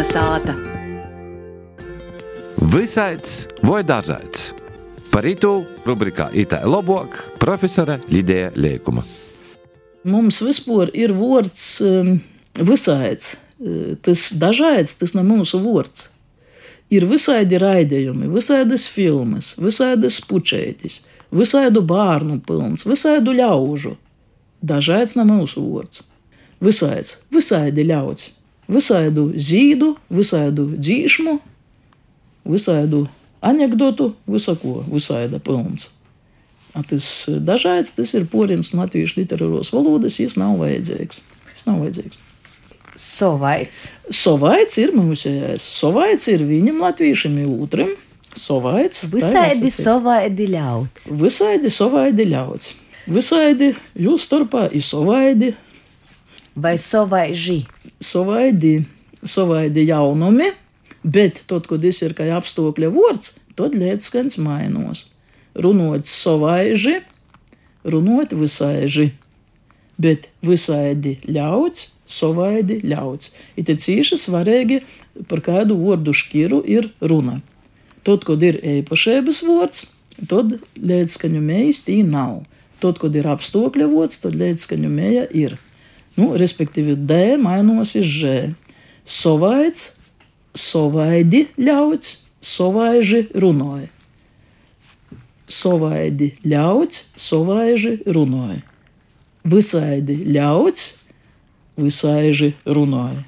Kalnasāta. Visāds vai dažāds. Par itu rubrikā Itā Lobok profesora Lidija Liekuma. Mums vispār ir vārds um, visāds. Uh, Tas dažāds, tas nav mūsu vārds. Ir visādi raidījumi, visādas filmas, visādas pučētis, visādu bērnu pilns, visādu ļaužu. Dažāds nav mūsu vārds. Visāds, visādi ļauts, visādu zīdu, visādu dzīšmu, visādu anekdotu, visako, visāda pilns. A Tas dažāds, tas ir porims no latviešu literāros valodas, tas nav vajadzīgs. Tas nav vajadzīgs. Sovaits. Sovaits ir mūsējais. Sovaits ir viņam latviešam ir otram. Sovaits. Visādi sovaidi ļauts. Visādi sovaidi ļauts. Visādi jūs starpā ir sovaidi, Vai sovaiži. Sovaidi, sovaidi jaunumi, bet tad, kad tas ir kā apstākļa vārds, tad lietskans mainos. Runot sovaiži, runot visaiži, bet visādi ļauts, sovaidi ļauts. Ir te cīši svarīgi par kādu vārdu šķiru ir runa. Tad, kad ir īpašības vārds, tad līdzskaņu mējas tī nav. Tad, kad ir apstākļa vārds, tad līdzskaņu mēja ir. Nu, respektīvi, D mainos uz Ž. Sovaids, sovaidi ļauts, sovaiži runāja. Sovaidi ļauts, sovaiži runāja. Visādi ļauts, visaiži runāja.